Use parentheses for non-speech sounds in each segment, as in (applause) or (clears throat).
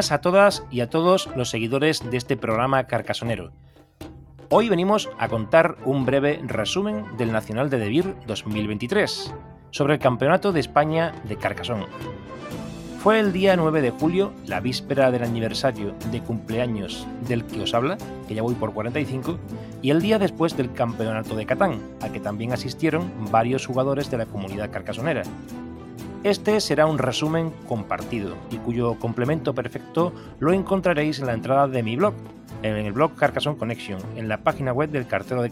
Buenas a todas y a todos los seguidores de este programa carcasonero. Hoy venimos a contar un breve resumen del Nacional de Debir 2023 sobre el Campeonato de España de Carcasón. Fue el día 9 de julio, la víspera del aniversario de cumpleaños del que os habla, que ya voy por 45, y el día después del Campeonato de Catán, al que también asistieron varios jugadores de la comunidad carcasonera, este será un resumen compartido y cuyo complemento perfecto lo encontraréis en la entrada de mi blog, en el blog Carcassonne Connection, en la página web del cartero de.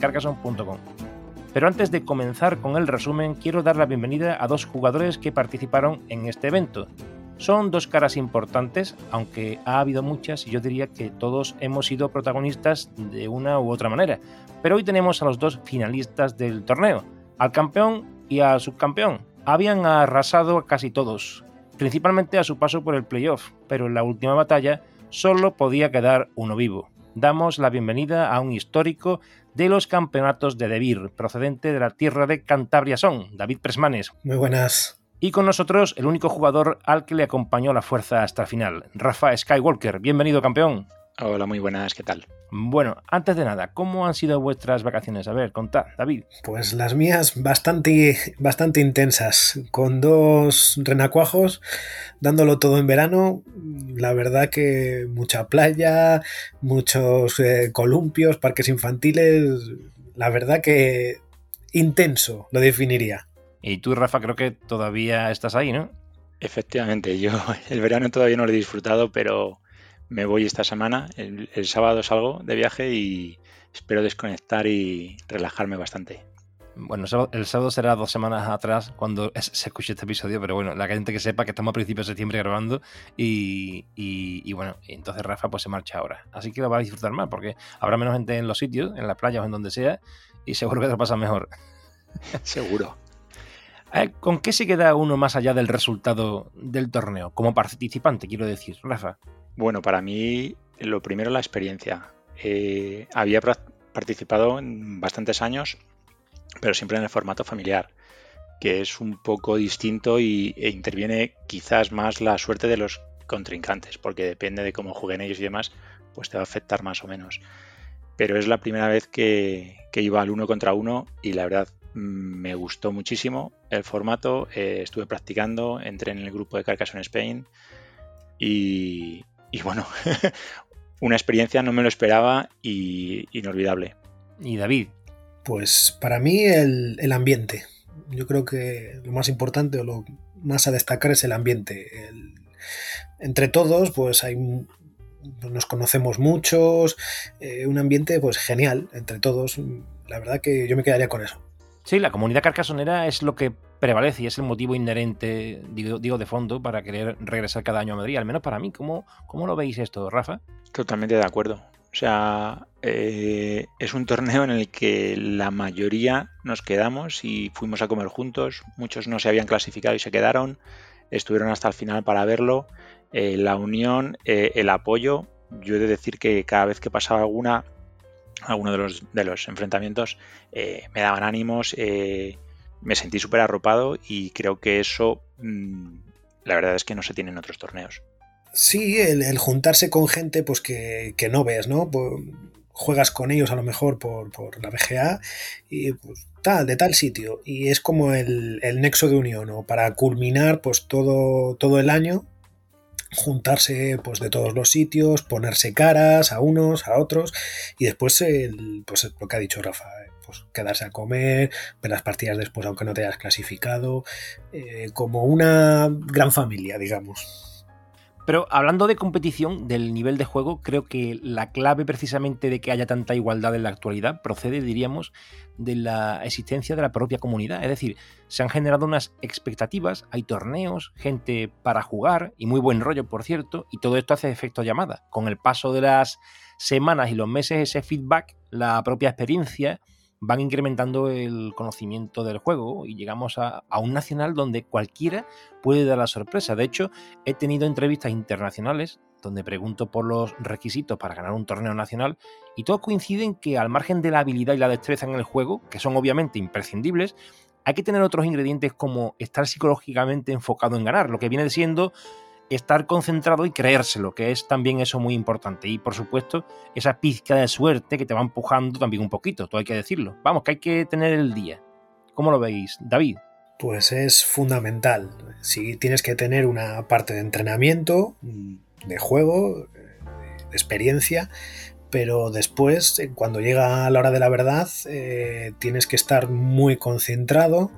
Pero antes de comenzar con el resumen, quiero dar la bienvenida a dos jugadores que participaron en este evento. Son dos caras importantes, aunque ha habido muchas y yo diría que todos hemos sido protagonistas de una u otra manera. Pero hoy tenemos a los dos finalistas del torneo, al campeón y al subcampeón, habían arrasado a casi todos, principalmente a su paso por el playoff, pero en la última batalla solo podía quedar uno vivo. Damos la bienvenida a un histórico de los campeonatos de Debir, procedente de la tierra de Cantabria Son, David Presmanes. Muy buenas. Y con nosotros el único jugador al que le acompañó la fuerza hasta el final, Rafa Skywalker. Bienvenido, campeón. Hola, muy buenas, ¿qué tal? Bueno, antes de nada, ¿cómo han sido vuestras vacaciones? A ver, contad, David. Pues las mías bastante, bastante intensas, con dos renacuajos, dándolo todo en verano. La verdad que mucha playa, muchos eh, columpios, parques infantiles. La verdad que intenso, lo definiría. Y tú, Rafa, creo que todavía estás ahí, ¿no? Efectivamente, yo el verano todavía no lo he disfrutado, pero me voy esta semana. El, sábado salgo de viaje y espero desconectar y relajarme bastante. Bueno, el sábado será dos semanas atrás cuando se escuche este episodio, pero bueno, la gente que sepa que estamos a principios de septiembre grabando y, y, bueno, entonces Rafa pues se marcha ahora. Así que lo va a disfrutar más porque habrá menos gente en los sitios, en las playas o en donde sea y seguro que te lo pasa mejor. (laughs) seguro. Eh, ¿Con qué se queda uno más allá del resultado del torneo? Como participante, quiero decir, Rafa. Bueno, para mí lo primero la experiencia. Eh, había participado en bastantes años, pero siempre en el formato familiar, que es un poco distinto y, e interviene quizás más la suerte de los contrincantes, porque depende de cómo jueguen ellos y demás, pues te va a afectar más o menos. Pero es la primera vez que, iba al uno contra uno y la verdad me gustó muchísimo el formato. Eh, estuve practicando, entré en el grupo de Carcassonne Spain y, y bueno, (laughs) una experiencia no me lo esperaba y inolvidable. ¿Y David? Pues para mí el, ambiente. Yo creo que lo más importante o lo más a destacar es el ambiente. entre todos, pues hay nos conocemos muchos, eh, un ambiente pues genial entre todos. La verdad que yo me quedaría con eso. Sí, la comunidad carcasonera es lo que prevalece y es el motivo inherente, digo, de fondo, para querer regresar cada año a Madrid. Al menos para mí, ¿cómo, cómo lo veis esto, Rafa? Totalmente de acuerdo. O sea, eh, es un torneo en el que la mayoría nos quedamos y fuimos a comer juntos. Muchos no se habían clasificado y se quedaron. Estuvieron hasta el final para verlo. Eh, la unión, eh, el apoyo. Yo he de decir que cada vez que pasaba alguna, alguno de los, de los enfrentamientos, me daban ánimos me sentí súper arropado y creo que eso mm, la verdad es que no se tiene en otros torneos. Sí, el, juntarse con gente pues que, no ves, ¿no? juegas con ellos a lo mejor por, la BGA y pues, tal, de tal sitio. Y es como el, nexo de unión, ¿no? Para culminar pues todo, todo el año juntarse pues de todos los sitios, ponerse caras a unos, a otros y después el, pues lo que ha dicho Rafa, eh, pues quedarse a comer, ver las partidas después aunque no te hayas clasificado, eh, como una gran familia, digamos. Pero hablando de competición, del nivel de juego, creo que la clave precisamente de que haya tanta igualdad en la actualidad procede, diríamos, de la existencia de la propia comunidad. Es decir, se han generado unas expectativas, hay torneos, gente para jugar y muy buen rollo, por cierto, y todo esto hace efecto llamada. Con el paso de las semanas y los meses, ese feedback, la propia experiencia, van incrementando el conocimiento del juego y llegamos a, un nacional donde cualquiera puede dar la sorpresa. De hecho, he tenido entrevistas internacionales donde pregunto por los requisitos para ganar un torneo nacional y todos coinciden que al margen de la habilidad y la destreza en el juego, que son obviamente imprescindibles, hay que tener otros ingredientes como estar psicológicamente enfocado en ganar, lo que viene siendo estar concentrado y creérselo, que es también eso muy importante. Y por supuesto, esa pizca de suerte que te va empujando también un poquito, todo hay que decirlo. Vamos, que hay que tener el día. ¿Cómo lo veis, David? Pues es fundamental. Si tienes que tener una parte de entrenamiento, de juego, de experiencia, pero después, cuando llega la hora de la verdad, eh, tienes que estar muy concentrado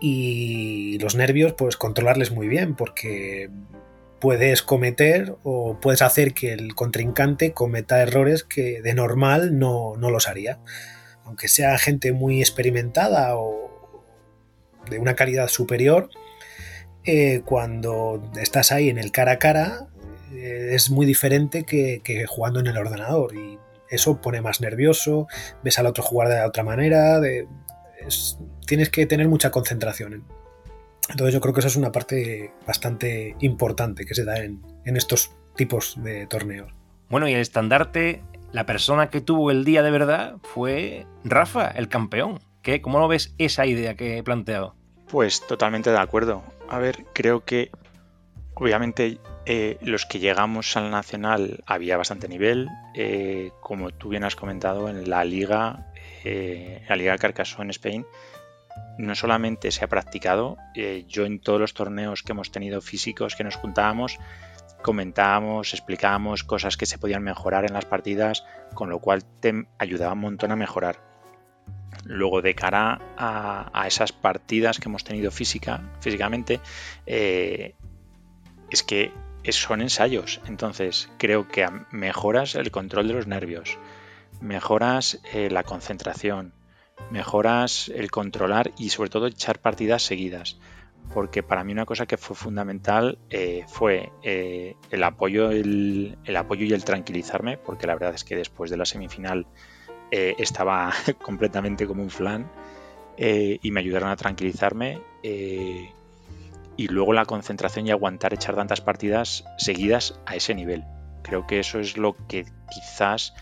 y los nervios, pues controlarles muy bien, porque puedes cometer o puedes hacer que el contrincante cometa errores que de normal no, los haría. Aunque sea gente muy experimentada o de una calidad superior, eh, cuando estás ahí en el cara a cara eh, es muy diferente que, jugando en el ordenador y eso pone más nervioso, ves al otro jugar de otra manera, tienes que tener mucha concentración. Entonces yo creo que esa es una parte bastante importante que se da en, estos tipos de torneos. Bueno, y el estandarte, la persona que tuvo el día de verdad fue Rafa, el campeón. ¿Qué? ¿Cómo lo ves esa idea que he planteado? Pues totalmente de acuerdo. A ver, creo que obviamente eh, los que llegamos al Nacional había bastante nivel. Eh, como tú bien has comentado, en la liga, eh, la liga Carcassonne en Spain, no solamente se ha practicado, eh, yo en todos los torneos que hemos tenido físicos que nos juntábamos, comentábamos, explicábamos cosas que se podían mejorar en las partidas, con lo cual te ayudaba un montón a mejorar. Luego, de cara a, esas partidas que hemos tenido física, físicamente, eh, es que son ensayos. Entonces, creo que mejoras el control de los nervios, mejoras eh, la concentración, mejoras el controlar y sobre todo echar partidas seguidas. Porque para mí una cosa que fue fundamental eh, fue eh, el, apoyo, el, apoyo y el tranquilizarme, porque la verdad es que después de la semifinal eh, estaba (laughs) completamente como un flan y me ayudaron a tranquilizarme. y luego la concentración y aguantar echar tantas partidas seguidas a ese nivel. Creo que eso es lo que quizás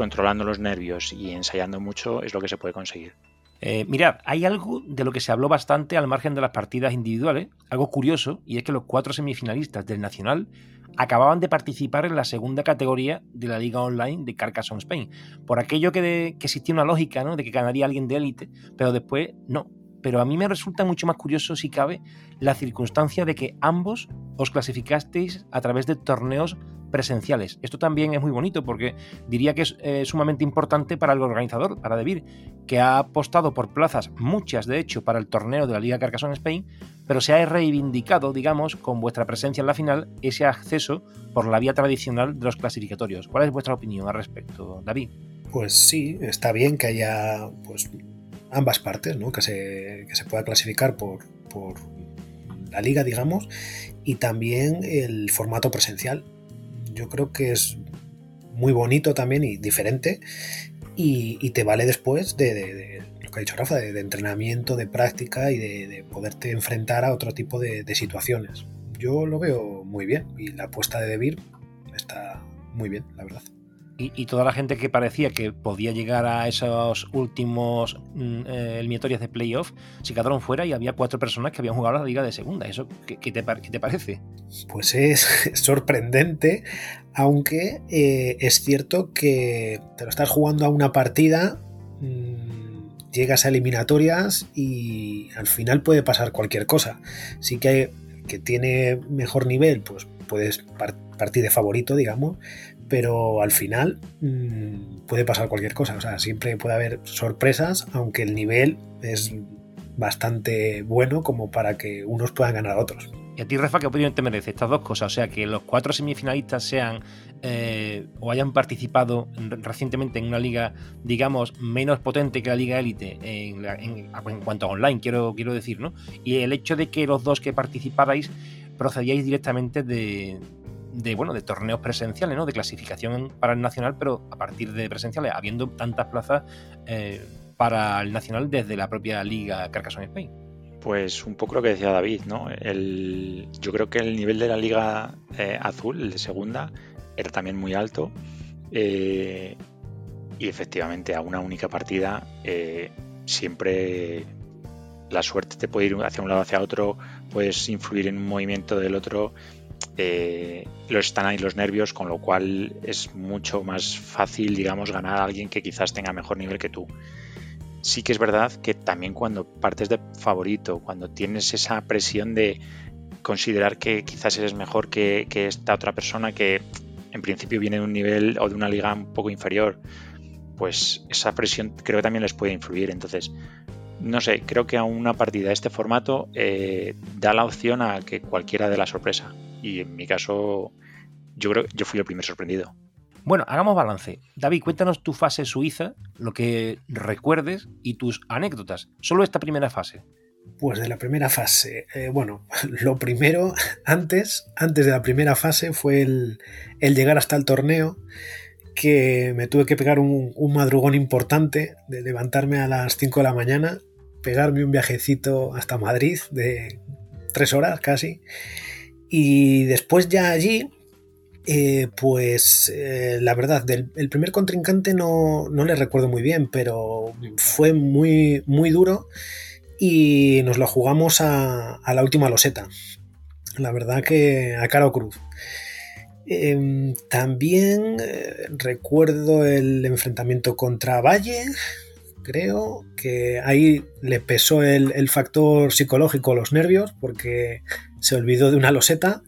controlando los nervios y ensayando mucho es lo que se puede conseguir. Eh, mirad, hay algo de lo que se habló bastante al margen de las partidas individuales, algo curioso, y es que los cuatro semifinalistas del Nacional acababan de participar en la segunda categoría de la Liga Online de Carcassonne Spain. Por aquello que, que existía una lógica, ¿no? De que ganaría alguien de élite, pero después no. Pero a mí me resulta mucho más curioso, si cabe, la circunstancia de que ambos os clasificasteis a través de torneos presenciales. Esto también es muy bonito porque diría que es eh, sumamente importante para el organizador, para Debir, que ha apostado por plazas, muchas de hecho, para el torneo de la Liga Carcassonne Spain, pero se ha reivindicado, digamos, con vuestra presencia en la final, ese acceso por la vía tradicional de los clasificatorios. ¿Cuál es vuestra opinión al respecto, David? Pues sí, está bien que haya pues, ambas partes, ¿no? que, se, que se pueda clasificar por, por la liga, digamos, y también el formato presencial yo creo que es muy bonito también y diferente y, te vale después de, lo que ha dicho Rafa, de, entrenamiento, de práctica y de, poderte enfrentar a otro tipo de, situaciones. Yo lo veo muy bien y la apuesta de Debir está muy bien, la verdad y, toda la gente que parecía que podía llegar a esos últimos mm, eh, eliminatorias de playoff se quedaron fuera y había cuatro personas que habían jugado la liga de segunda. ¿Eso qué, te, te, parece? Pues es (laughs) sorprendente, aunque eh, es cierto que te lo estás jugando a una partida. Mm, llegas a eliminatorias y al final puede pasar cualquier cosa. Sí que, que tiene mejor nivel, pues puedes partir de favorito, digamos, pero al final mm, puede pasar cualquier cosa. O sea, siempre puede haber sorpresas, aunque el nivel es bastante bueno como para que unos puedan ganar a otros. ¿Y a ti, Rafa, qué opinión te merece estas dos cosas? O sea, que los cuatro semifinalistas sean eh, o hayan participado recientemente en una liga, digamos, menos potente que la liga élite en, en, cuanto a online, quiero, quiero decir, ¿no? Y el hecho de que los dos que participarais procedíais directamente de, de, bueno, de torneos presenciales, ¿no? De clasificación para el nacional, pero a partir de presenciales, habiendo tantas plazas eh, para el nacional desde la propia liga Carcassonne Spain. Pues un poco lo que decía David, ¿no? El, yo creo que el nivel de la liga eh, azul, el de segunda, era también muy alto. Eh, y efectivamente, a una única partida, siempre la suerte te puede ir hacia un lado hacia otro, puedes influir en un movimiento del otro eh, están ahí los nervios, con lo cual es mucho más fácil, digamos, ganar a alguien que quizás tenga mejor nivel que tú. Sí que es verdad que también cuando partes de favorito, cuando tienes esa presión de considerar que quizás eres mejor que, esta otra persona que en principio viene de un nivel o de una liga un poco inferior, pues esa presión creo que también les puede influir. Entonces, no sé, creo que a una partida de este formato eh, da la opción a que cualquiera de la sorpresa y en mi caso yo creo que yo fui el primer sorprendido. Bueno, hagamos balance. David, cuéntanos tu fase suiza, lo que recuerdes y tus anécdotas. Solo esta primera fase. Pues de la primera fase, eh, bueno, (laughs) lo primero, antes, antes de la primera fase fue el, llegar hasta el torneo, que me tuve que pegar un, un, madrugón importante, de levantarme a las 5 de la mañana, pegarme un viajecito hasta Madrid de tres horas casi, y después ya allí, eh, pues eh, la verdad, del, el primer contrincante no, no, le recuerdo muy bien, pero fue muy, muy duro y nos lo jugamos a, la última loseta. La verdad que a cara o cruz. Em, también eh, recuerdo el enfrentamiento contra Valle, creo que ahí le pesó el, factor psicológico, los nervios, porque se olvidó de una loseta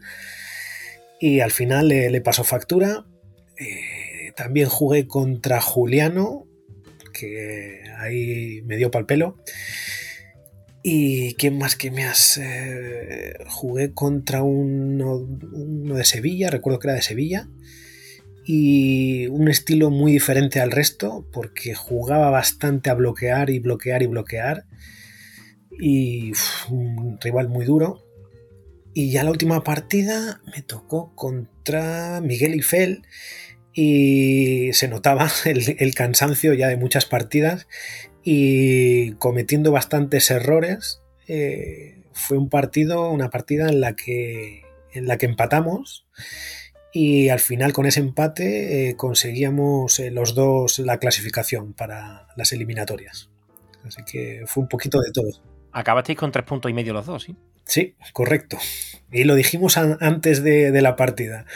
y al final le, pasó factura. Eh, también jugué contra Juliano, que ahí me dio pal pelo. ¿Y quién más que me has...? Eh, jugué contra uno, uno, de Sevilla, recuerdo que era de Sevilla, y un estilo muy diferente al resto porque jugaba bastante a bloquear y bloquear y bloquear. Y un rival muy duro. Y ya la última partida me tocó contra Miguel Ifel y se notaba (laughs) el, cansancio ya de muchas partidas y cometiendo bastantes errores eh, fue un partido una partida en la que en la que empatamos y al final con ese empate eh, conseguíamos eh, los dos la clasificación para las eliminatorias. Así que fue un poquito de todo. Acabasteis con tres puntos y medio los dos, ¿sí? Sí, correcto. Y lo dijimos antes de, la partida.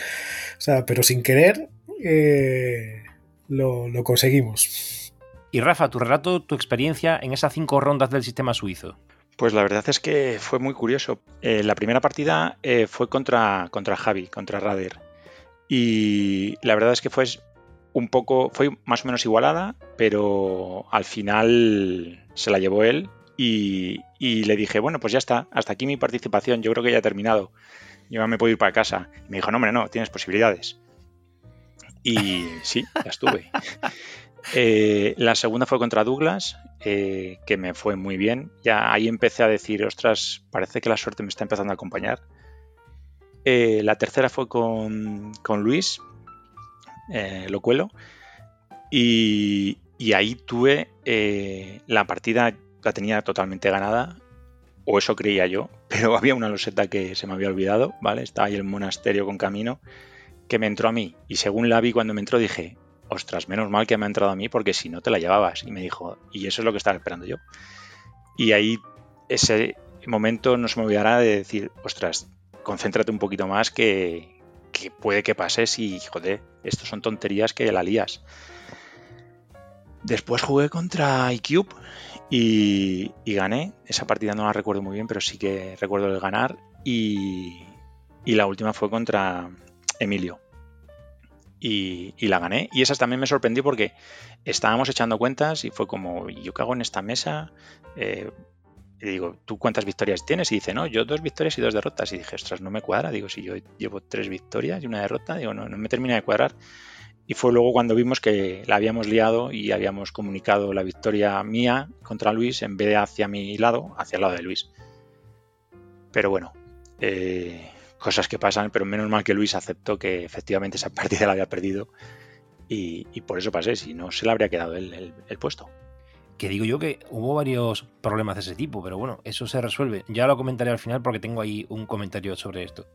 O sea, pero sin querer eh, lo, conseguimos. Y Rafa, tu relato, tu experiencia en esas cinco rondas del sistema suizo. Pues la verdad es que fue muy curioso. la primera partida fue contra, contra Javi, contra Rader. Y la verdad es que fue un poco, fue más o menos igualada, pero al final se la llevó él y, le dije, bueno, pues ya está, hasta aquí mi participación, yo creo que ya he terminado, yo me puedo ir para casa. Y me dijo, no, hombre, no, tienes posibilidades. Y sí, las tuve. (laughs) Eh, la segunda fue contra Douglas, eh, que me fue muy bien. Ya ahí empecé a decir, ostras, parece que la suerte me está empezando a acompañar. Eh, la tercera fue con, Luis eh, Locuelo. Y, ahí tuve eh, la partida, la tenía totalmente ganada, o eso creía yo, (laughs) pero había una loseta que se me había olvidado, ¿vale? Estaba ahí el monasterio con camino, que me entró a mí. Y según la vi cuando me entró, dije, ostras, menos mal que me ha entrado a mí, porque si no te la llevabas. Y me dijo, y eso es lo que estaba esperando yo. Y ahí ese momento no se me olvidará de decir, ostras, concéntrate un poquito más que, puede que pases y, joder, estos son tonterías que la lías. Después jugué contra iCube y, gané. Esa partida no la recuerdo muy bien, pero sí que recuerdo el ganar. Y, y la última fue contra Emilio. Y, la gané. Y esas también me sorprendió porque estábamos echando cuentas y fue como, yo cago en esta mesa. Eh, y digo, ¿tú cuántas victorias tienes? Y dice, no, yo dos victorias y dos derrotas. Y dije, ostras, no me cuadra. Digo, si yo llevo tres victorias y una derrota, digo, no, no me termina de cuadrar. Y fue luego cuando vimos que la habíamos liado y habíamos comunicado la victoria mía contra Luis en vez de hacia mi lado, hacia el lado de Luis. Pero bueno, eh, cosas que pasan, pero menos mal que Luis aceptó que efectivamente esa partida la había perdido y, por eso pasé, si no se le habría quedado el, puesto. Que digo yo que hubo varios problemas de ese tipo, pero bueno, eso se resuelve. Ya lo comentaré al final porque tengo ahí un comentario sobre esto.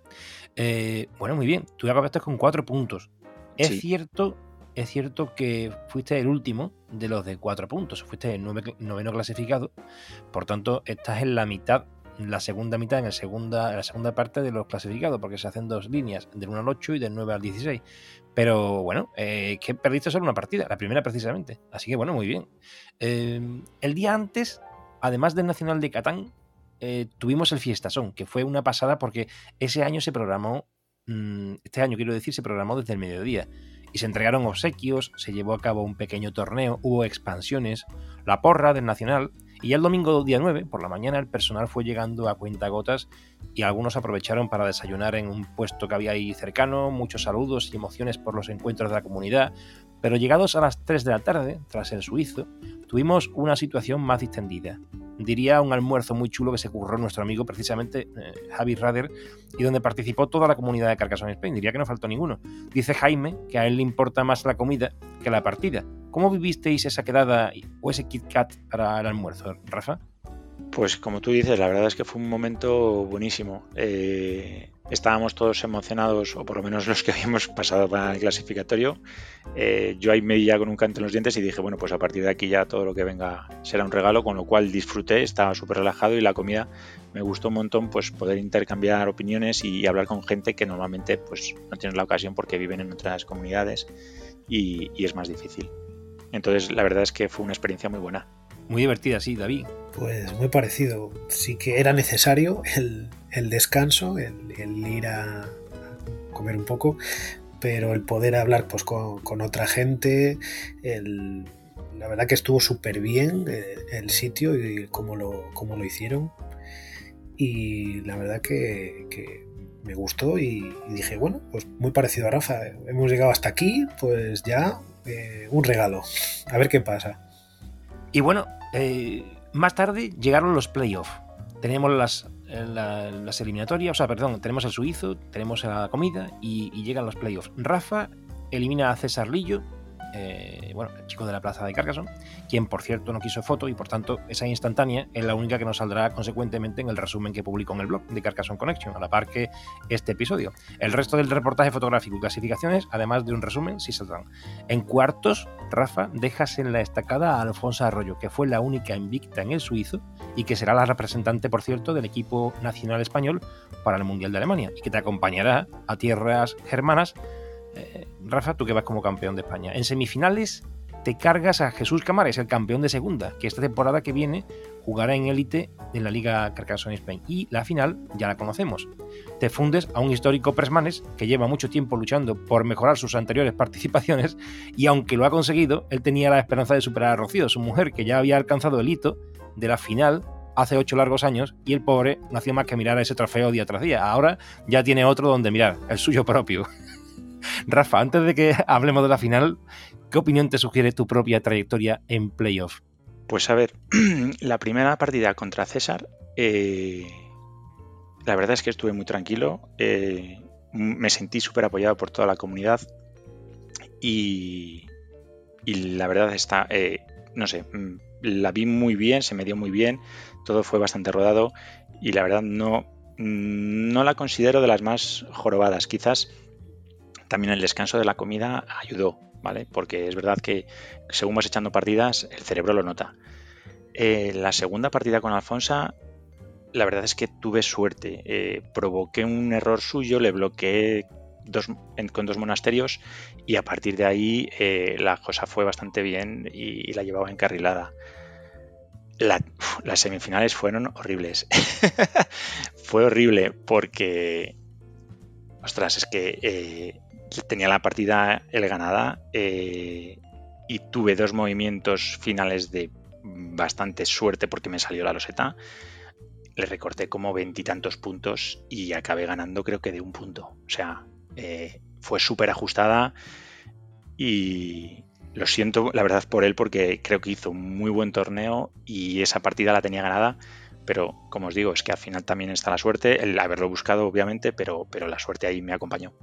Eh, bueno, muy bien, tú acabaste con cuatro puntos. Es cierto, es cierto que fuiste el último de los de cuatro puntos, fuiste el noveno clasificado, por tanto estás en la mitad la segunda mitad, en, el segunda, la segunda parte de los clasificados, porque se hacen dos líneas, del 1 al 8 y del 9 al 16. Pero bueno, eh, que perdiste solo una partida, la primera precisamente. Así que bueno, muy bien. Em, el día antes, además del Nacional de Catán, eh, tuvimos el Fiestasón, que fue una pasada porque ese año se programó, mm, este año quiero decir, se programó desde el mediodía y se entregaron obsequios, se llevó a cabo un pequeño torneo, hubo expansiones, la porra del Nacional y ya el domingo día 9, por la mañana, el personal fue llegando a cuentagotas y algunos aprovecharon para desayunar en un puesto que había ahí cercano, muchos saludos y emociones por los encuentros de la comunidad, pero llegados a las 3 de la tarde, tras el suizo, tuvimos una situación más distendida. Diría un almuerzo muy chulo que se curró nuestro amigo precisamente eh, Javi Rader y donde participó toda la comunidad de Carcassonne Spain. Diría que no faltó ninguno. Dice Jaime que a él le importa más la comida que la partida. ¿Cómo vivisteis esa quedada o ese Kit Kat para el almuerzo, Rafa? Pues como tú dices, la verdad es que fue un momento buenísimo. Eh, estábamos todos emocionados, o por lo menos los que habíamos pasado para el clasificatorio. Eh, yo ahí me di ya con un canto en los dientes y dije, bueno, pues a partir de aquí ya todo lo que venga será un regalo, con lo cual disfruté, estaba súper relajado y la comida me gustó un montón, pues poder intercambiar opiniones y hablar con gente que normalmente pues no tienen la ocasión porque viven en otras comunidades y es más difícil. Entonces la verdad es que fue una experiencia muy buena. Muy divertida, sí, David. Pues muy parecido. Sí que era necesario el, descanso, el, ir a comer un poco, pero el poder hablar pues, con, otra gente, la verdad que estuvo súper bien eh, el, sitio y cómo lo, cómo lo hicieron. Y la verdad que, me gustó y, dije, bueno, pues muy parecido a Rafa. Hemos llegado hasta aquí, pues ya eh, un regalo. A ver qué pasa. Y bueno, eh, más tarde llegaron los playoffs. Tenemos las, eh, las eliminatorias, o sea, perdón, tenemos el suizo, tenemos la comida y llegan los playoffs. Rafa elimina a César Lillo eh, bueno, el chico de la plaza de Carcassonne, quien por cierto no quiso foto y por tanto esa instantánea es la única que nos saldrá consecuentemente en el resumen que publico en el blog de Carcassonne Connection, a la par que este episodio. El resto del reportaje fotográfico y clasificaciones, además de un resumen, sí saldrán. En cuartos, Rafa dejas en la estacada a Alfonso Arroyo, que fue la única invicta en el suizo y que será la representante, por cierto, del equipo nacional español para el Mundial de Alemania y que te acompañará a tierras germanas eh, Rafa, tú que vas como campeón de España. En semifinales te cargas a Jesús Camares, el campeón de segunda, que esta temporada que viene jugará en élite en la Liga Carcassonne Spain. Y la final ya la conocemos. Te fundes a un histórico Presmanes que lleva mucho tiempo luchando por mejorar sus anteriores participaciones y aunque lo ha conseguido, él tenía la esperanza de superar a Rocío, su mujer, que ya había alcanzado el hito de la final hace ocho largos años y el pobre no hacía más que mirar ese trofeo día tras día. Ahora ya tiene otro donde mirar, el suyo propio. Rafa, antes de que (laughs) hablemos de la final, ¿qué opinión te sugiere tu propia trayectoria en playoff? Pues a ver, (clears throat) la primera partida contra César, eh, la verdad es que estuve muy tranquilo, eh, me sentí súper apoyado por toda la comunidad y, la verdad está, eh, no sé, mm, la vi muy bien, se me dio muy bien, todo fue bastante rodado y la verdad no, no la considero de las más jorobadas. Quizás también el descanso de la comida ayudó, ¿vale? Porque es verdad que según vas echando partidas, el cerebro lo nota. Eh, la segunda partida con Alfonso, la verdad es que tuve suerte. Eh, provoqué un error suyo, le bloqueé con dos monasterios y a partir de ahí eh, la cosa fue bastante bien y, la llevaba encarrilada. las semifinales fueron horribles. (laughs) Fue horrible porque ostras, es que tenía la partida el ganada eh, y tuve dos movimientos finales de bastante suerte porque me salió la loseta. Le recorté como veintitantos puntos y acabé ganando creo que de un punto. O sea, eh, fue súper ajustada y lo siento la verdad por él porque creo que hizo un muy buen torneo y esa partida la tenía ganada. Pero como os digo, es que al final también está la suerte, el haberlo buscado obviamente, pero, pero la suerte ahí me acompañó.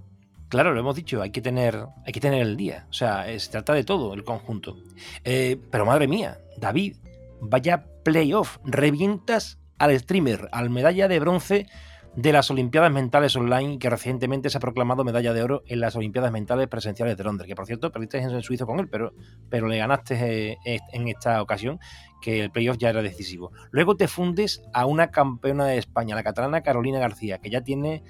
Claro, lo hemos dicho, hay que tener, hay que tener el día. O sea, se trata de todo, el conjunto. Eh, pero madre mía, David, vaya playoff. Revientas al streamer, al medalla de bronce de las Olimpiadas Mentales Online, que recientemente se ha proclamado medalla de oro en las Olimpiadas Mentales Presenciales de Londres. Que por cierto, perdiste en suizo con él, pero, pero le ganaste eh, en esta ocasión, que el playoff ya era decisivo. Luego te fundes a una campeona de España, la catalana Carolina García, que ya tiene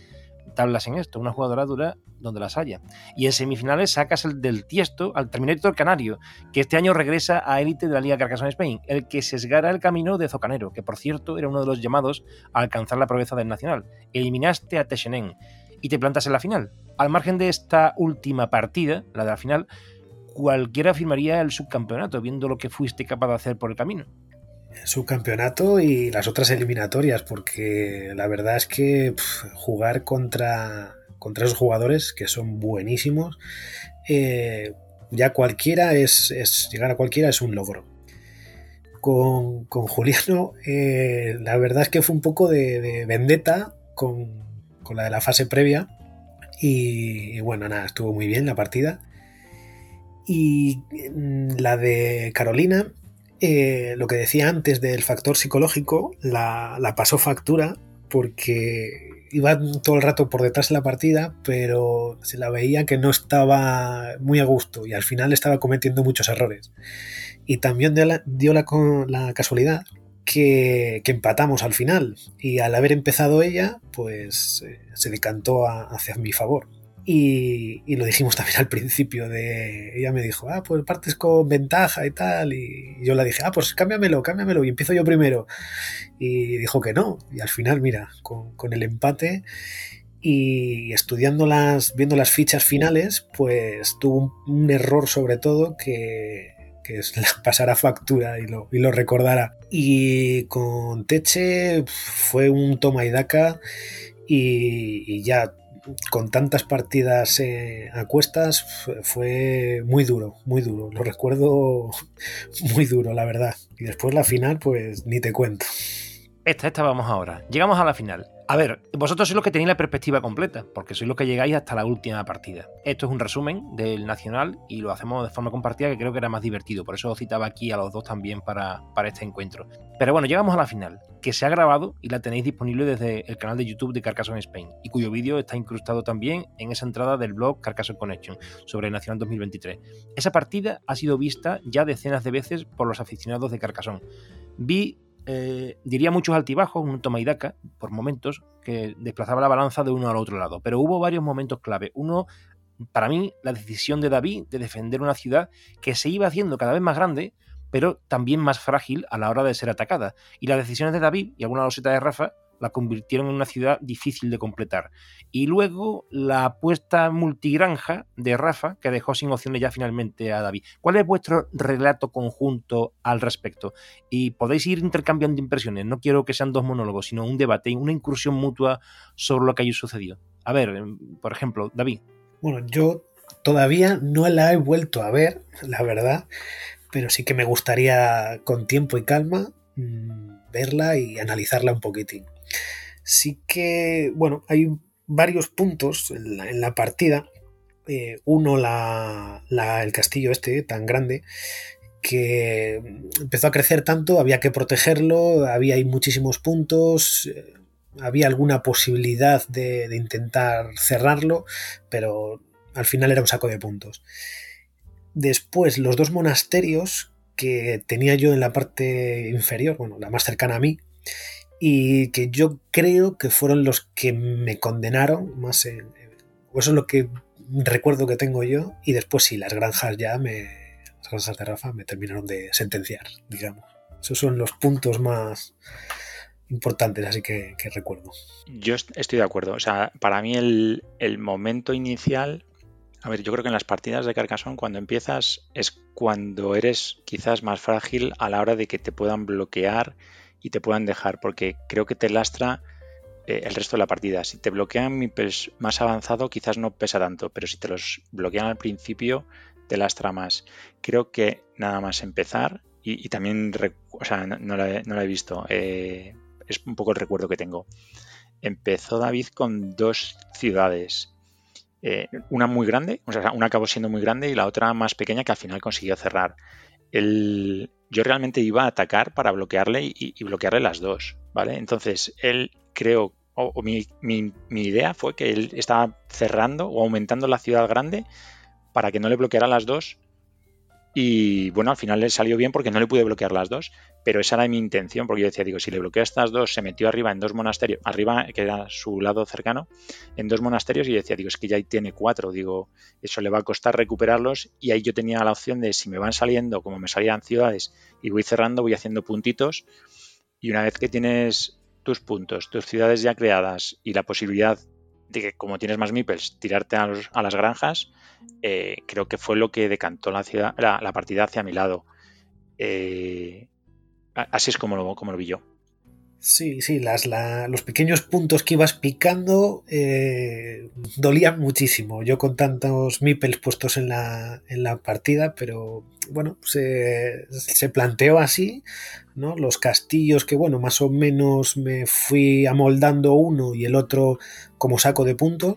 tablas en esto, una jugadora dura donde las haya. Y en semifinales sacas el del Tiesto al Terminator Canario, que este año regresa a élite de la Liga Carcassonne Spain, el que sesgara el camino de Zocanero, que por cierto era uno de los llamados a alcanzar la proeza del Nacional. Eliminaste a Techenen y te plantas en la final. Al margen de esta última partida, la de la final, cualquiera firmaría el subcampeonato, viendo lo que fuiste capaz de hacer por el camino subcampeonato y las otras eliminatorias, porque la verdad es que jugar contra, contra esos jugadores que son buenísimos, eh, ya cualquiera es, llegar a cualquiera es un logro. Con, Juliano, eh, la verdad es que fue un poco de, vendetta con, la de la fase previa. Y, y, bueno, nada, estuvo muy bien la partida. Y mm, la de Carolina, eh, lo que decía antes del factor psicológico, la, pasó factura porque iba todo el rato por detrás de la partida, pero se la veía que no estaba muy a gusto y al final estaba cometiendo muchos errores. Y también dio la, casualidad que, empatamos al final y al haber empezado ella, pues eh, se decantó hacia mi favor. Y, lo dijimos también al principio de ella me dijo, ah, pues partes con ventaja y tal. Y yo le dije, ah, pues cámbiamelo, cámbiamelo. Y empiezo yo primero. Y dijo que no. Y al final, mira, con, el empate y estudiando las, viendo las fichas finales, pues tuvo un, error sobre todo que, que (laughs) pasará factura y lo, y lo recordará. Y con Teche fue un toma y daca y ya con tantas partidas eh, a cuestas fue muy duro, muy duro. Lo recuerdo (laughs) muy duro, la verdad. Y después la final, pues ni te cuento. Esta, esta vamos ahora. Llegamos a la final. A ver, vosotros sois los que tenéis la perspectiva completa, porque sois los que llegáis hasta la última partida. Esto es un resumen del Nacional y lo hacemos de forma compartida, que creo que era más divertido. Por eso os citaba aquí a los dos también para, para este encuentro. Pero bueno, llegamos a la final, que se ha grabado y la tenéis disponible desde el canal de YouTube de Carcassonne Spain, y cuyo vídeo está incrustado también en esa entrada del blog Carcassonne Connection sobre el Nacional 2023. Esa partida ha sido vista ya decenas de veces por los aficionados de Carcassonne. Vi eh, diría muchos altibajos, un toma y daca, por momentos, que desplazaba la balanza de uno al otro lado. Pero hubo varios momentos clave. Uno, para mí, la decisión de David de defender una ciudad que se iba haciendo cada vez más grande, pero también más frágil a la hora de ser atacada. Y las decisiones de David y alguna loseta de Rafa la convirtieron en una ciudad difícil de completar. Y luego la apuesta multigranja de Rafa, que dejó sin opciones ya finalmente a David. ¿Cuál es vuestro relato conjunto al respecto? Y podéis ir intercambiando impresiones. No quiero que sean dos monólogos, sino un debate, una incursión mutua sobre lo que haya sucedido. A ver, em, por ejemplo, David. Bueno, yo todavía no la he vuelto a ver, la verdad, pero sí que me gustaría con tiempo y calma mm, verla y analizarla un poquitín. Sí que, bueno, hay varios puntos en la, partida. Eh, uno, el castillo este tan grande que empezó a crecer tanto, había que protegerlo, había ahí muchísimos puntos, eh, había alguna posibilidad de, de, intentar cerrarlo, pero al final era un saco de puntos. Después, los dos monasterios que tenía yo en la parte inferior, bueno, la más cercana a mí, y que yo creo que fueron los que me condenaron más en, eso es lo que recuerdo que tengo yo y después sí las granjas ya me las granjas de Rafa me terminaron de sentenciar digamos esos son los puntos más importantes, así que, recuerdo. Yo estoy de acuerdo. O sea, para mí el, el momento inicial a ver, yo creo que en las partidas de Carcassonne cuando empiezas es cuando eres quizás más frágil a la hora de que te puedan bloquear y te puedan dejar, porque creo que te lastra eh, el resto de la partida. Si te bloquean mi más avanzado quizás no pesa tanto, pero si te los bloquean al principio te lastra más. Creo que nada más empezar y, también, o sea, no, la, he visto, eh, es un poco el recuerdo que tengo. Empezó David con dos ciudades eh, una muy grande, o sea, una acabó siendo muy grande y la otra más pequeña que al final consiguió cerrar. Yo realmente iba a atacar para bloquearle y, bloquearle las dos, ¿vale? Entonces, él creo, o, mi, idea fue que él estaba cerrando o aumentando la ciudad grande para que no le bloqueara las dos y bueno, al final le salió bien porque no le pude bloquear las dos, pero esa era mi intención, porque yo decía, digo, si le bloqueo estas dos, se metió arriba en dos monasterios, arriba, que era su lado cercano, en dos monasterios, y yo decía, digo, es que ya ahí tiene cuatro, digo, eso le va a costar recuperarlos, y ahí yo tenía la opción de si me van saliendo, como me salían ciudades, y voy cerrando, voy haciendo puntitos, y una vez que tienes tus puntos, tus ciudades ya creadas y la posibilidad de que como tienes más meeples, tirarte a, las granjas, eh, creo que fue lo que decantó la, ciudad, la, partida hacia mi lado. Eh, así es como lo, como lo vi yo. Sí, sí, las, los pequeños puntos que ibas picando eh, dolían muchísimo. Yo con tantos meeples puestos en la, en la partida, pero bueno, se, se, planteó así, ¿no? Los castillos que, bueno, más o menos me fui amoldando uno y el otro como saco de puntos.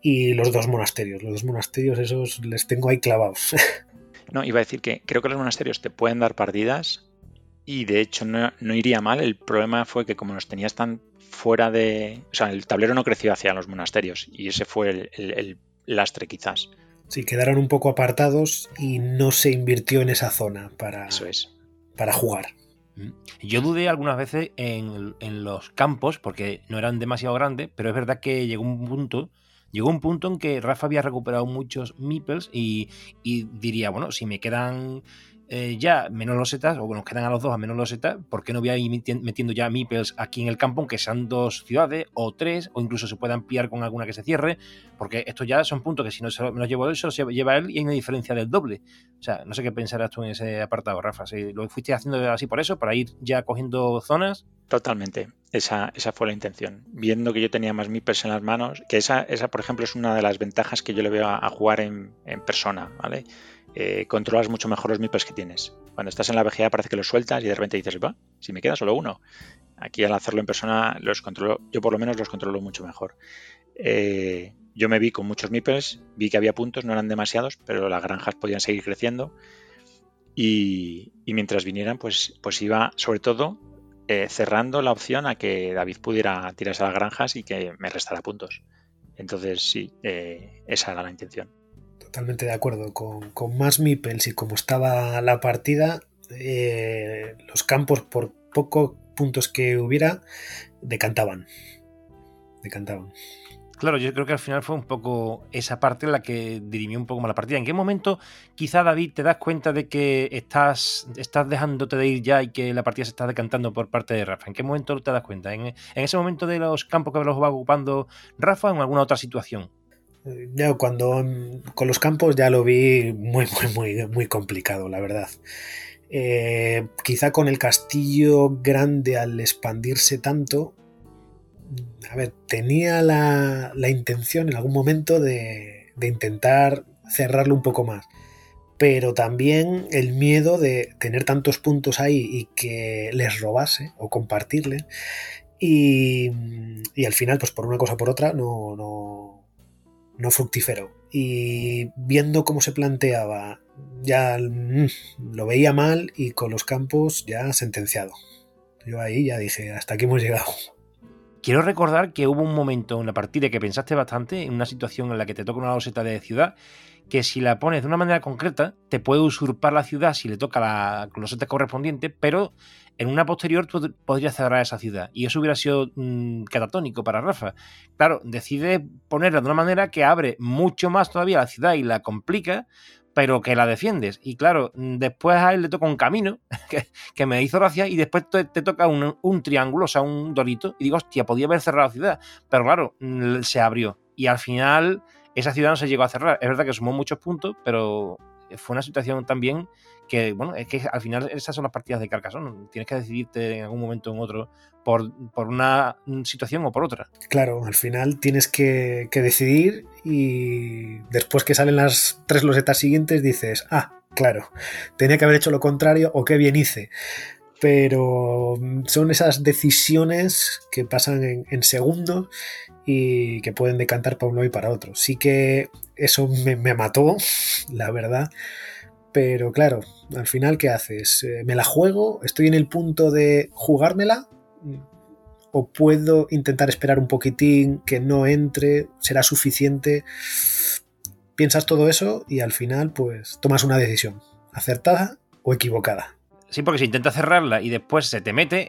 Y los dos monasterios, los dos monasterios esos les tengo ahí clavados. (laughs) No, iba a decir que creo que los monasterios te pueden dar partidas y de hecho no, iría mal. El problema fue que como los tenías tan fuera de... O sea, el tablero no creció hacia los monasterios y ese fue el, lastre quizás. Sí, quedaron un poco apartados y no se invirtió en esa zona para, Eso es. para jugar. Mm. Yo dudé algunas veces en, los campos porque no eran demasiado grandes, pero es verdad que llegó un punto llegó un punto en que Rafa había recuperado muchos meeples y, y, diría, bueno, si me quedan eh, ya menos losetas, o nos quedan a los dos a menos losetas, ¿por qué no voy a ir metiendo ya meeples aquí en el campo, aunque sean dos ciudades o tres, o incluso se puedan ampliar con alguna que se cierre? Porque estos ya son puntos que si no se me los llevo eso, se lleva él y hay una diferencia del doble. O sea, no sé qué pensarás tú en ese apartado, Rafa. Si lo fuiste haciendo así por eso, para ir ya cogiendo zonas. Totalmente. Esa, esa fue la intención. Viendo que yo tenía más meeples en las manos, que esa, esa, por ejemplo, es una de las ventajas que yo le veo a, jugar en, en persona, ¿vale? Eh, controlas mucho mejor los MIPES que tienes. Cuando estás en la VGA parece que los sueltas y de repente dices, va, si me queda solo uno. Aquí al hacerlo en persona los controlo, yo por lo menos los controlo mucho mejor. Eh, yo me vi con muchos MIPES, vi que había puntos, no eran demasiados, pero las granjas podían seguir creciendo. Y, mientras vinieran, pues, pues iba sobre todo eh, cerrando la opción a que David pudiera tirarse a las granjas y que me restara puntos. Entonces sí, esa era la intención totalmente de acuerdo. Con, más meeples y como estaba la partida, eh, los campos, por pocos puntos que hubiera, decantaban. Decantaban. Claro, yo creo que al final fue un poco esa parte la que dirimió un poco más la partida. ¿En qué momento quizá David te das cuenta de que estás, estás dejándote de ir ya y que la partida se está decantando por parte de Rafa? ¿En qué momento te das cuenta? ¿En, en ese momento de los campos que los va ocupando Rafa o en alguna otra situación? Ya cuando con los campos ya lo vi muy, muy, muy, complicado, la verdad. Eh, quizá con el castillo grande al expandirse tanto, a ver, tenía la, intención en algún momento de, de, intentar cerrarlo un poco más. Pero también el miedo de tener tantos puntos ahí y que les robase o compartirle. Y, y al final, pues por una cosa o por otra, no, no, no fructífero. Y viendo cómo se planteaba, ya mm, lo veía mal y con los campos ya sentenciado. Yo ahí ya dije, hasta aquí hemos llegado. Quiero recordar que hubo un momento en la partida que pensaste bastante, en una situación en la que te toca una loseta de ciudad, que si la pones de una manera concreta, te puede usurpar la ciudad si le toca la loseta correspondiente, pero en una posterior tú podrías cerrar esa ciudad. Y eso hubiera sido mm, catatónico para Rafa. Claro, decide ponerla de una manera que abre mucho más todavía la ciudad y la complica, pero que la defiendes. Y claro, después a él le toca un camino (laughs) que, me hizo gracia y después te, toca un, triángulo, o sea, un dorito. Y digo, hostia, podía haber cerrado la ciudad. Pero claro, se abrió. Y al final esa ciudad no se llegó a cerrar. Es verdad que sumó muchos puntos, pero fue una situación también que, bueno, es que al final esas son las partidas de Carcassonne. Tienes que decidirte en algún momento o en otro por, una situación o por otra. Claro, al final tienes que, decidir y después que salen las tres losetas siguientes dices, ah, claro, tenía que haber hecho lo contrario o qué bien hice. Pero son esas decisiones que pasan en, en segundos y que pueden decantar para uno y para otro. Sí que eso me, mató, (laughs) la verdad. Pero claro, al final, ¿qué haces? Eh, ¿Me la juego? ¿Estoy en el punto de jugármela? ¿O puedo intentar esperar un poquitín, que no entre? ¿Será suficiente? Piensas todo eso y al final, pues, tomas una decisión, acertada o equivocada. Sí, porque si intentas cerrarla y después se te mete,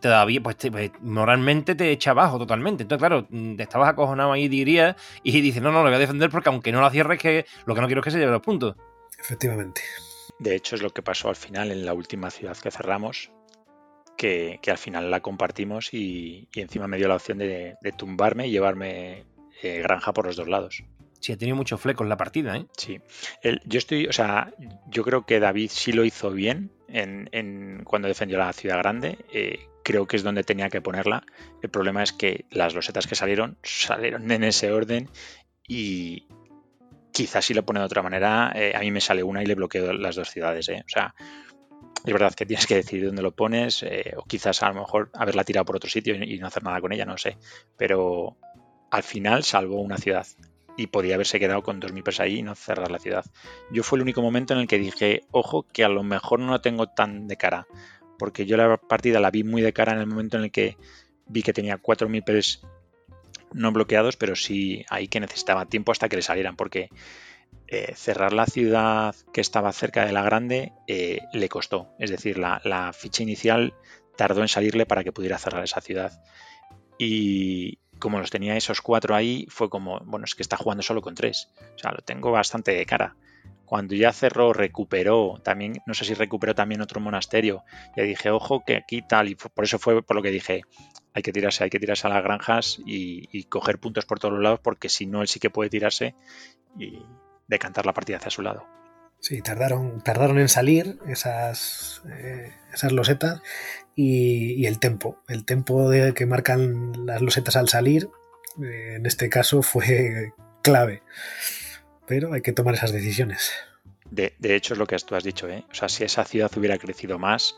todavía, pues, pues, moralmente te echa abajo totalmente. Entonces, claro, te estabas acojonado ahí, diría, y dices, no, no, lo voy a defender porque aunque no la cierres, que lo que no quiero es que se lleve los puntos. Efectivamente. De hecho, es lo que pasó al final en la última ciudad que cerramos, que, al final la compartimos y, encima me dio la opción de, tumbarme y llevarme eh, granja por los dos lados. Sí, ha tenido mucho fleco en la partida, ¿eh? Sí. yo estoy, o sea, yo creo que David sí lo hizo bien en, cuando defendió la ciudad grande. Eh, creo que es donde tenía que ponerla. El problema es que las losetas que salieron, salieron en ese orden y quizás si lo pone de otra manera, eh, a mí me sale una y le bloqueo las dos ciudades, ¿eh? O sea, es verdad que tienes que decidir dónde lo pones, o quizás a lo mejor haberla tirado por otro sitio y, y no hacer nada con ella, no sé. Pero al final salvó una ciudad y podía haberse quedado con dos mipers ahí y no cerrar la ciudad. Yo fue el único momento en el que dije, ojo, que a lo mejor no lo tengo tan de cara, porque yo la partida la vi muy de cara en el momento en el que vi que tenía cuatro mipers no bloqueados, pero sí ahí que necesitaba tiempo hasta que le salieran, porque eh, cerrar la ciudad que estaba cerca de la grande eh, le costó. Es decir, la, la, ficha inicial tardó en salirle para que pudiera cerrar esa ciudad. Y, como los tenía esos cuatro ahí, fue como, bueno, es que está jugando solo con tres. O sea, lo tengo bastante de cara. Cuando ya cerró, recuperó, también, no sé si recuperó también otro monasterio, ya dije, ojo, que aquí tal, y por eso fue por lo que dije, hay que tirarse, hay que tirarse a las granjas y, coger puntos por todos los lados, porque si no, él sí que puede tirarse y decantar la partida hacia su lado. Sí, tardaron, tardaron en salir esas, eh, esas losetas y, el tempo. El tempo de que marcan las losetas al salir, eh, en este caso, fue clave. Pero hay que tomar esas decisiones. De, de, hecho, es lo que tú has dicho, ¿eh? O sea, si esa ciudad hubiera crecido más,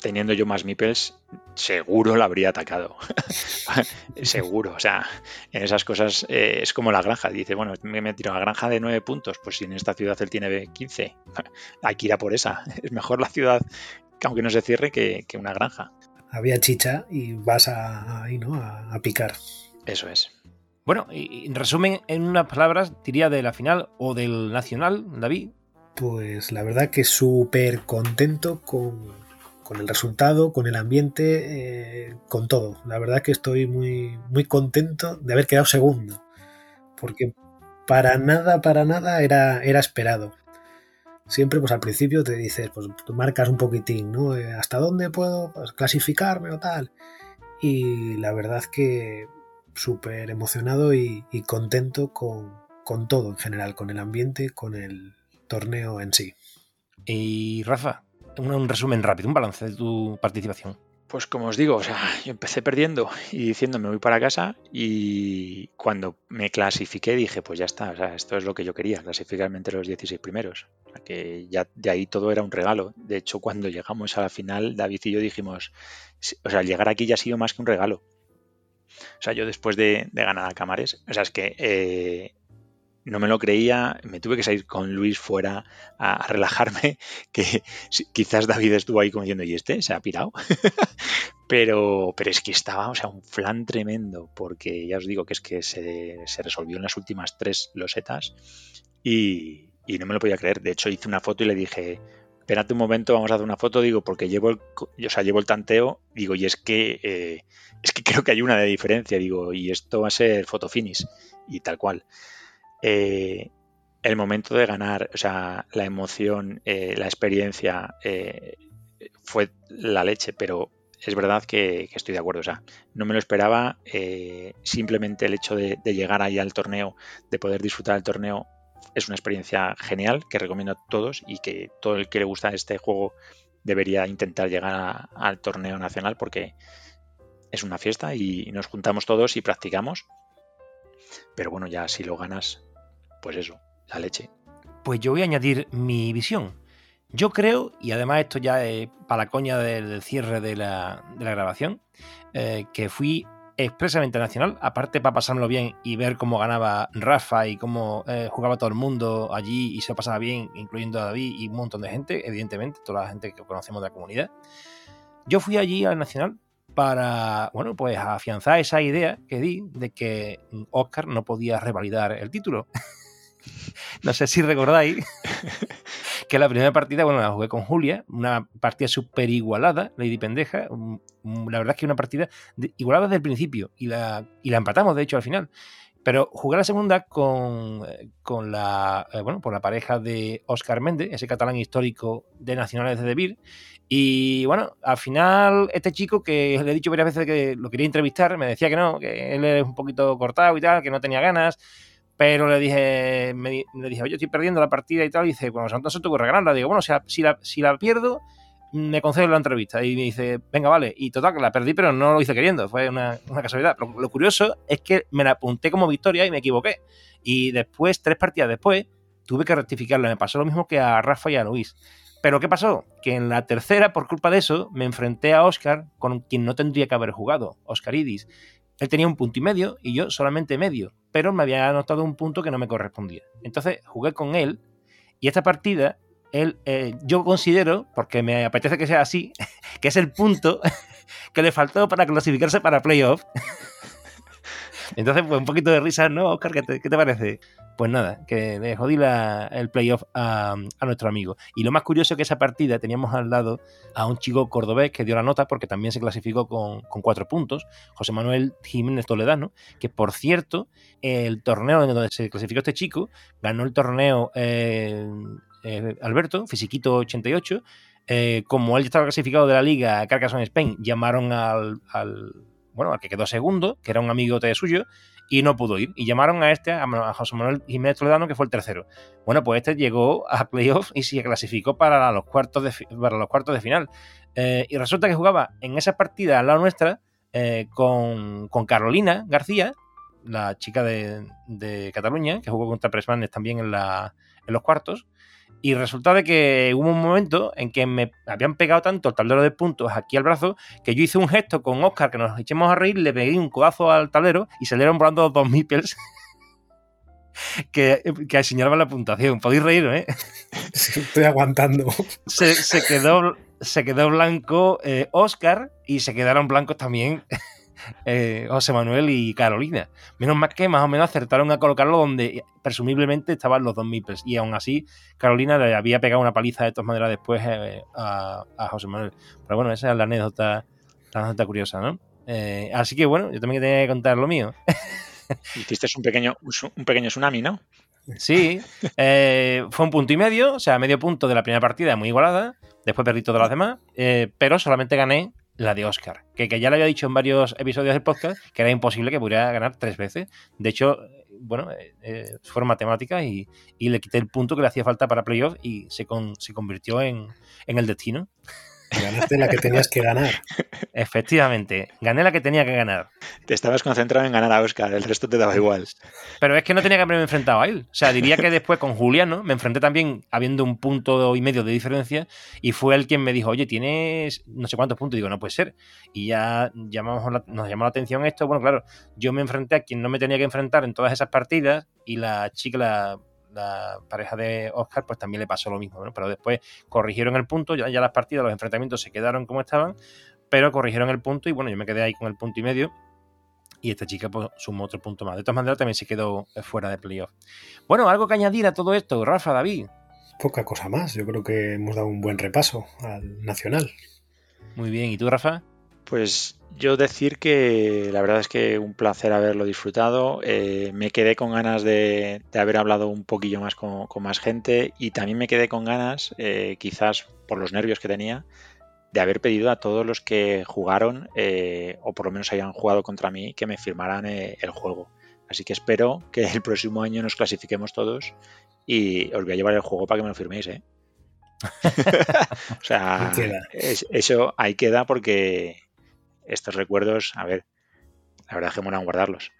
teniendo yo más Mipels, seguro la habría atacado. (laughs) seguro. O sea, en esas cosas eh, es como la granja. Dice, bueno, me he tirado a la granja de 9 puntos. Pues si en esta ciudad él tiene 15, (laughs) hay que ir a por esa. (laughs) Es mejor la ciudad, aunque no se cierre, que, una granja. Había chicha y vas a, ahí, ¿no? a, picar. Eso es. Bueno, y en resumen, en unas palabras, diría de la final o del nacional, David. Pues la verdad que súper contento con, el resultado, con el ambiente, eh, con todo. La verdad que estoy muy, muy contento de haber quedado segundo, porque para nada, para nada era, era esperado. Siempre, pues al principio te dices, pues tú marcas un poquitín, ¿no? Eh, ¿Hasta dónde puedo pues, clasificarme o tal? Y la verdad que súper emocionado y, contento con, con todo en general, con el ambiente, con el torneo en sí. Y Rafa, un, resumen rápido, un balance de tu participación. Pues como os digo, o sea, yo empecé perdiendo y diciendo me voy para casa y cuando me clasifiqué dije, pues ya está, o sea, esto es lo que yo quería, clasificarme entre los 16 primeros. O sea, que ya de ahí todo era un regalo. De hecho, cuando llegamos a la final, David y yo dijimos, o sea, llegar aquí ya ha sido más que un regalo. O sea, yo después de, ganar a Camares, o sea, es que eh, no me lo creía, me tuve que salir con Luis fuera a, relajarme, (laughs) que quizás David estuvo ahí como diciendo, ¿y este? ¿Se ha pirado? (laughs) pero, pero es que estaba, o sea, un flan tremendo, porque ya os digo que es que se, resolvió en las últimas tres losetas y, no me lo podía creer. De hecho, hice una foto y le dije, espérate un momento, vamos a hacer una foto, digo, porque llevo el, o sea, llevo el tanteo, digo, y es que, eh, es que (laughs) creo que hay una de diferencia, digo, y esto va a ser foto finish y tal cual. Eh, el momento de ganar, o sea, la emoción, eh, la experiencia, fue la leche, pero es verdad que, estoy de acuerdo. O sea, no me lo esperaba. Simplemente el hecho de, llegar ahí al torneo, de poder disfrutar del torneo, es una experiencia genial que recomiendo a todos y que todo el que le gusta este juego debería intentar llegar al torneo nacional porque es una fiesta y nos juntamos todos y practicamos. Pero bueno, ya si lo ganas, pues eso, la leche. Pues yo voy a añadir mi visión. Yo creo, y además esto ya es para la coña del, cierre de la, grabación, eh, que fui expresamente nacional, aparte para pasármelo bien y ver cómo ganaba Rafa y cómo eh, jugaba todo el mundo allí y se pasaba bien, incluyendo a David y un montón de gente, evidentemente, toda la gente que conocemos de la comunidad. Yo fui allí al Nacional para, bueno, pues afianzar esa idea que di de que Oscar no podía revalidar el título. (laughs) no sé si recordáis (laughs) que la primera partida, bueno, la jugué con Julia, una partida súper igualada, Lady Pendeja. La verdad es que una partida igualada desde el principio y la, y la empatamos, de hecho, al final. Pero jugué la segunda con, con la, eh, bueno, por la pareja de Oscar Méndez, ese catalán histórico de Nacionales de Debir. Y bueno, al final, este chico que le he dicho varias veces que lo quería entrevistar, me decía que no, que él es un poquito cortado y tal, que no tenía ganas. Pero le dije, me, le dije, oye, estoy perdiendo la partida y tal. Y dice, bueno, entonces te ocurre ganarla. Digo, bueno, si la, si la, si la pierdo, me concedo la entrevista. Y me dice, venga, vale. Y total, que la perdí, pero no lo hice queriendo. Fue una, una casualidad. Lo, curioso es que me la apunté como victoria y me equivoqué. Y después, tres partidas después, tuve que rectificarla. Me pasó lo mismo que a Rafa y a Luis. Pero ¿qué pasó? Que en la tercera, por culpa de eso, me enfrenté a Oscar con quien no tendría que haber jugado, Oscaridis. Él tenía un punto y medio y yo solamente medio, pero me había anotado un punto que no me correspondía. Entonces jugué con él y esta partida, él, eh, yo considero, porque me apetece que sea así, (laughs) que es el punto (laughs) que le faltó para clasificarse para playoff. (laughs) Entonces, pues un poquito de risa, ¿no, Oscar? ¿Qué te, parece? Pues nada, que le jodí el playoff a, nuestro amigo. Y lo más curioso es que esa partida teníamos al lado a un chico cordobés que dio la nota porque también se clasificó con, cuatro puntos, José Manuel Jiménez Toledano, que por cierto, el torneo en donde se clasificó este chico, ganó el torneo eh, eh, Alberto, Fisiquito 88. Eh, como él estaba clasificado de la liga Carcassonne Spain, llamaron al bueno, al que quedó segundo, que era un amigo de suyo, y no pudo ir. Y llamaron a este, a José Manuel Jiménez Toledano, que fue el tercero. Bueno, pues este llegó a playoff y se clasificó para los cuartos de, para los cuartos de final. Eh, y resulta que jugaba en esa partida al lado nuestra eh, con, Carolina García, la chica de, Cataluña, que jugó contra Presmanes también en, la, en los cuartos. Y resulta de que hubo un momento en que me habían pegado tanto el tablero de puntos aquí al brazo que yo hice un gesto con Oscar que nos echemos a reír, le pegué un codazo al tablero y salieron volando dos meeples (laughs) que, que señalaban la puntuación. Podéis reír, ¿eh? (laughs) estoy aguantando. Se, quedó, se quedó blanco eh, Oscar y se quedaron blancos también eh, José Manuel y Carolina. Menos mal que más o menos acertaron a colocarlo donde presumiblemente estaban los dos Mipels. Y aún así, Carolina le había pegado una paliza de todas maneras después eh, a, José Manuel. Pero bueno, esa es la anécdota, la anécdota curiosa, ¿no? Eh, así que bueno, yo también tenía que contar lo mío. (laughs) Hiciste un pequeño, un pequeño tsunami, ¿no? Sí, fue un punto y medio, o sea, medio punto de la primera partida muy igualada. Después perdí todas las demás, pero solamente gané la de Oscar, que, ya le había dicho en varios episodios del podcast que era imposible que pudiera ganar tres veces. De hecho, bueno, eh, eh, fueron matemáticas y, y, le quité el punto que le hacía falta para playoff y se, se convirtió en, en el destino. Ganaste la que tenías que ganar. Efectivamente, gané la que tenía que ganar. Te estabas concentrado en ganar a Oscar, el resto te daba igual. Pero es que no tenía que haberme enfrentado a él. O sea, diría que después con Juliano me enfrenté también habiendo un punto y medio de diferencia y fue él quien me dijo, oye, tienes no sé cuántos puntos. digo, no puede ser. Y ya llamamos nos llamó la atención esto. Bueno, claro, yo me enfrenté a quien no me tenía que enfrentar en todas esas partidas y la chica, la la pareja de Oscar, pues también le pasó lo mismo, Pero después corrigieron el punto, ya, ya las partidas, los enfrentamientos se quedaron como estaban, pero corrigieron el punto y bueno, yo me quedé ahí con el punto y medio. Y esta chica pues, sumó otro punto más. De todas maneras, también se quedó fuera de playoff. Bueno, algo que añadir a todo esto, Rafa, David. Poca cosa más. Yo creo que hemos dado un buen repaso al Nacional. Muy bien. ¿Y tú, Rafa? Pues yo decir que la verdad es que un placer haberlo disfrutado. Eh, me quedé con ganas de, haber hablado un poquillo más con, más gente y también me quedé con ganas, eh, quizás por los nervios que tenía, de haber pedido a todos los que jugaron eh, o por lo menos hayan jugado contra mí que me firmaran el juego. Así que espero que el próximo año nos clasifiquemos todos y os voy a llevar el juego para que me lo firméis, ¿eh? (laughs) (laughs) o sea, eso ahí queda porque estos recuerdos, a ver, la verdad es que mola guardarlos.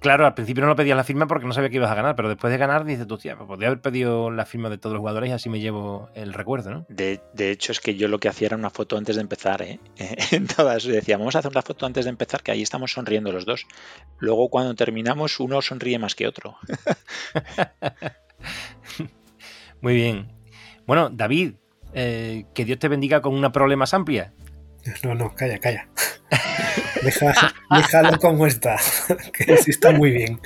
Claro, al principio no lo pedías la firma porque no sabía que ibas a ganar, pero después de ganar dices tú, tía, pues podría haber pedido la firma de todos los jugadores y así me llevo el recuerdo, ¿no? De, hecho, es que yo lo que hacía era una foto antes de empezar, ¿eh? (laughs) en todas decía, vamos a hacer una foto antes de empezar, que ahí estamos sonriendo los dos. Luego, cuando terminamos, uno sonríe más que otro. (laughs) Muy bien. Bueno, David, eh, que Dios te bendiga con una problema amplia. No, no, calla, calla. déjalo como está, (laughs) que sí está muy bien.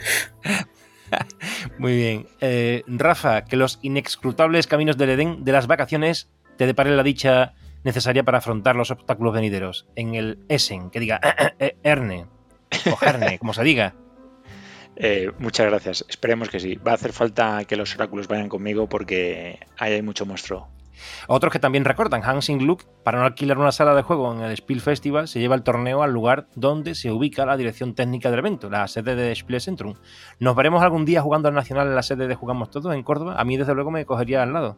Muy bien. Eh, Rafa, que los inexcrutables caminos del Edén de las vacaciones te deparen la dicha necesaria para afrontar los obstáculos venideros. En el Essen, que diga eh, Erne o Herne, como se diga. (laughs) Eh, muchas gracias. Esperemos que sí. Va a hacer falta que los oráculos vayan conmigo porque ahí hay mucho monstruo. Otros que también recordan, Hansing Luke, para no alquilar una sala de juego en el Spiel Festival, se lleva el torneo al lugar donde se ubica la dirección técnica del evento, la sede de Spiel Centrum. ¿Nos veremos algún día jugando al Nacional en la sede de Jugamos Todos en Córdoba? A mí, desde luego, me cogería al lado.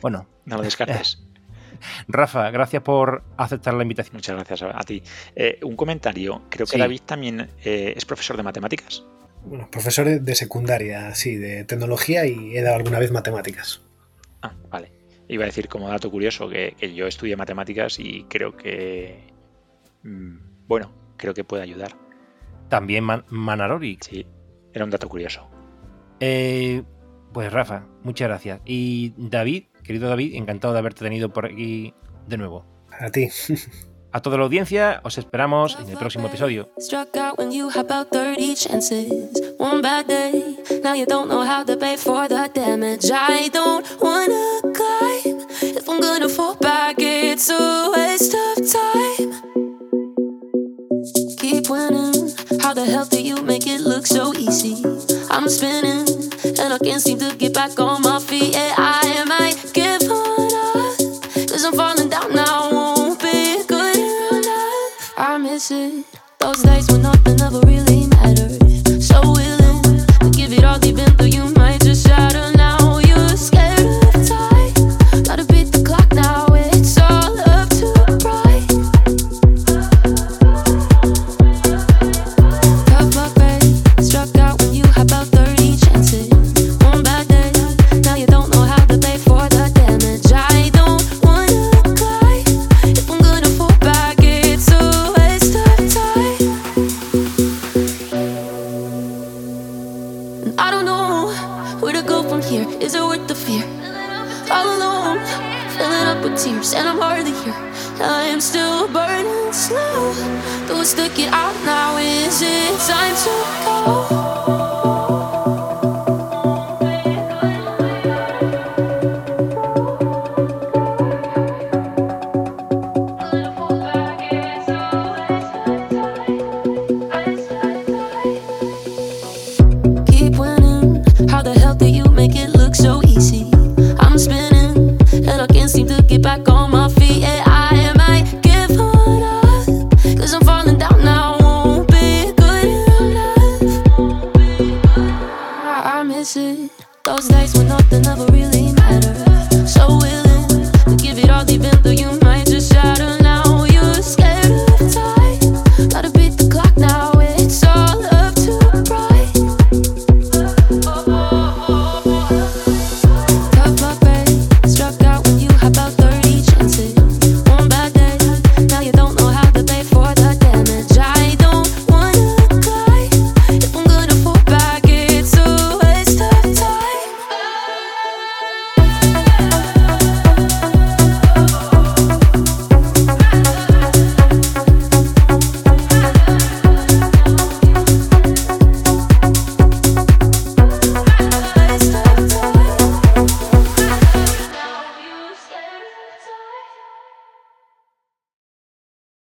Bueno. (laughs) no lo descartes. (laughs) Rafa, gracias por aceptar la invitación. Muchas gracias a, ti. Eh, un comentario. Creo que David también eh, es profesor de matemáticas. Bueno, profesor de secundaria, sí, de tecnología y he dado alguna vez matemáticas. Ah, vale. Iba a decir como dato curioso que, yo estudié matemáticas y creo que, mm, bueno, creo que puede ayudar. También Manarori. Sí, era un dato curioso. Eh, pues Rafa, muchas gracias. Y David, querido David, encantado de haberte tenido por aquí de nuevo. A ti. (laughs) A toda la audiencia, os esperamos en el próximo episodio. Keep winning. How the hell do you make it look so easy? I'm spinning and I can't seem to get back on my feet. Yeah, I might give Those days when nothing ever really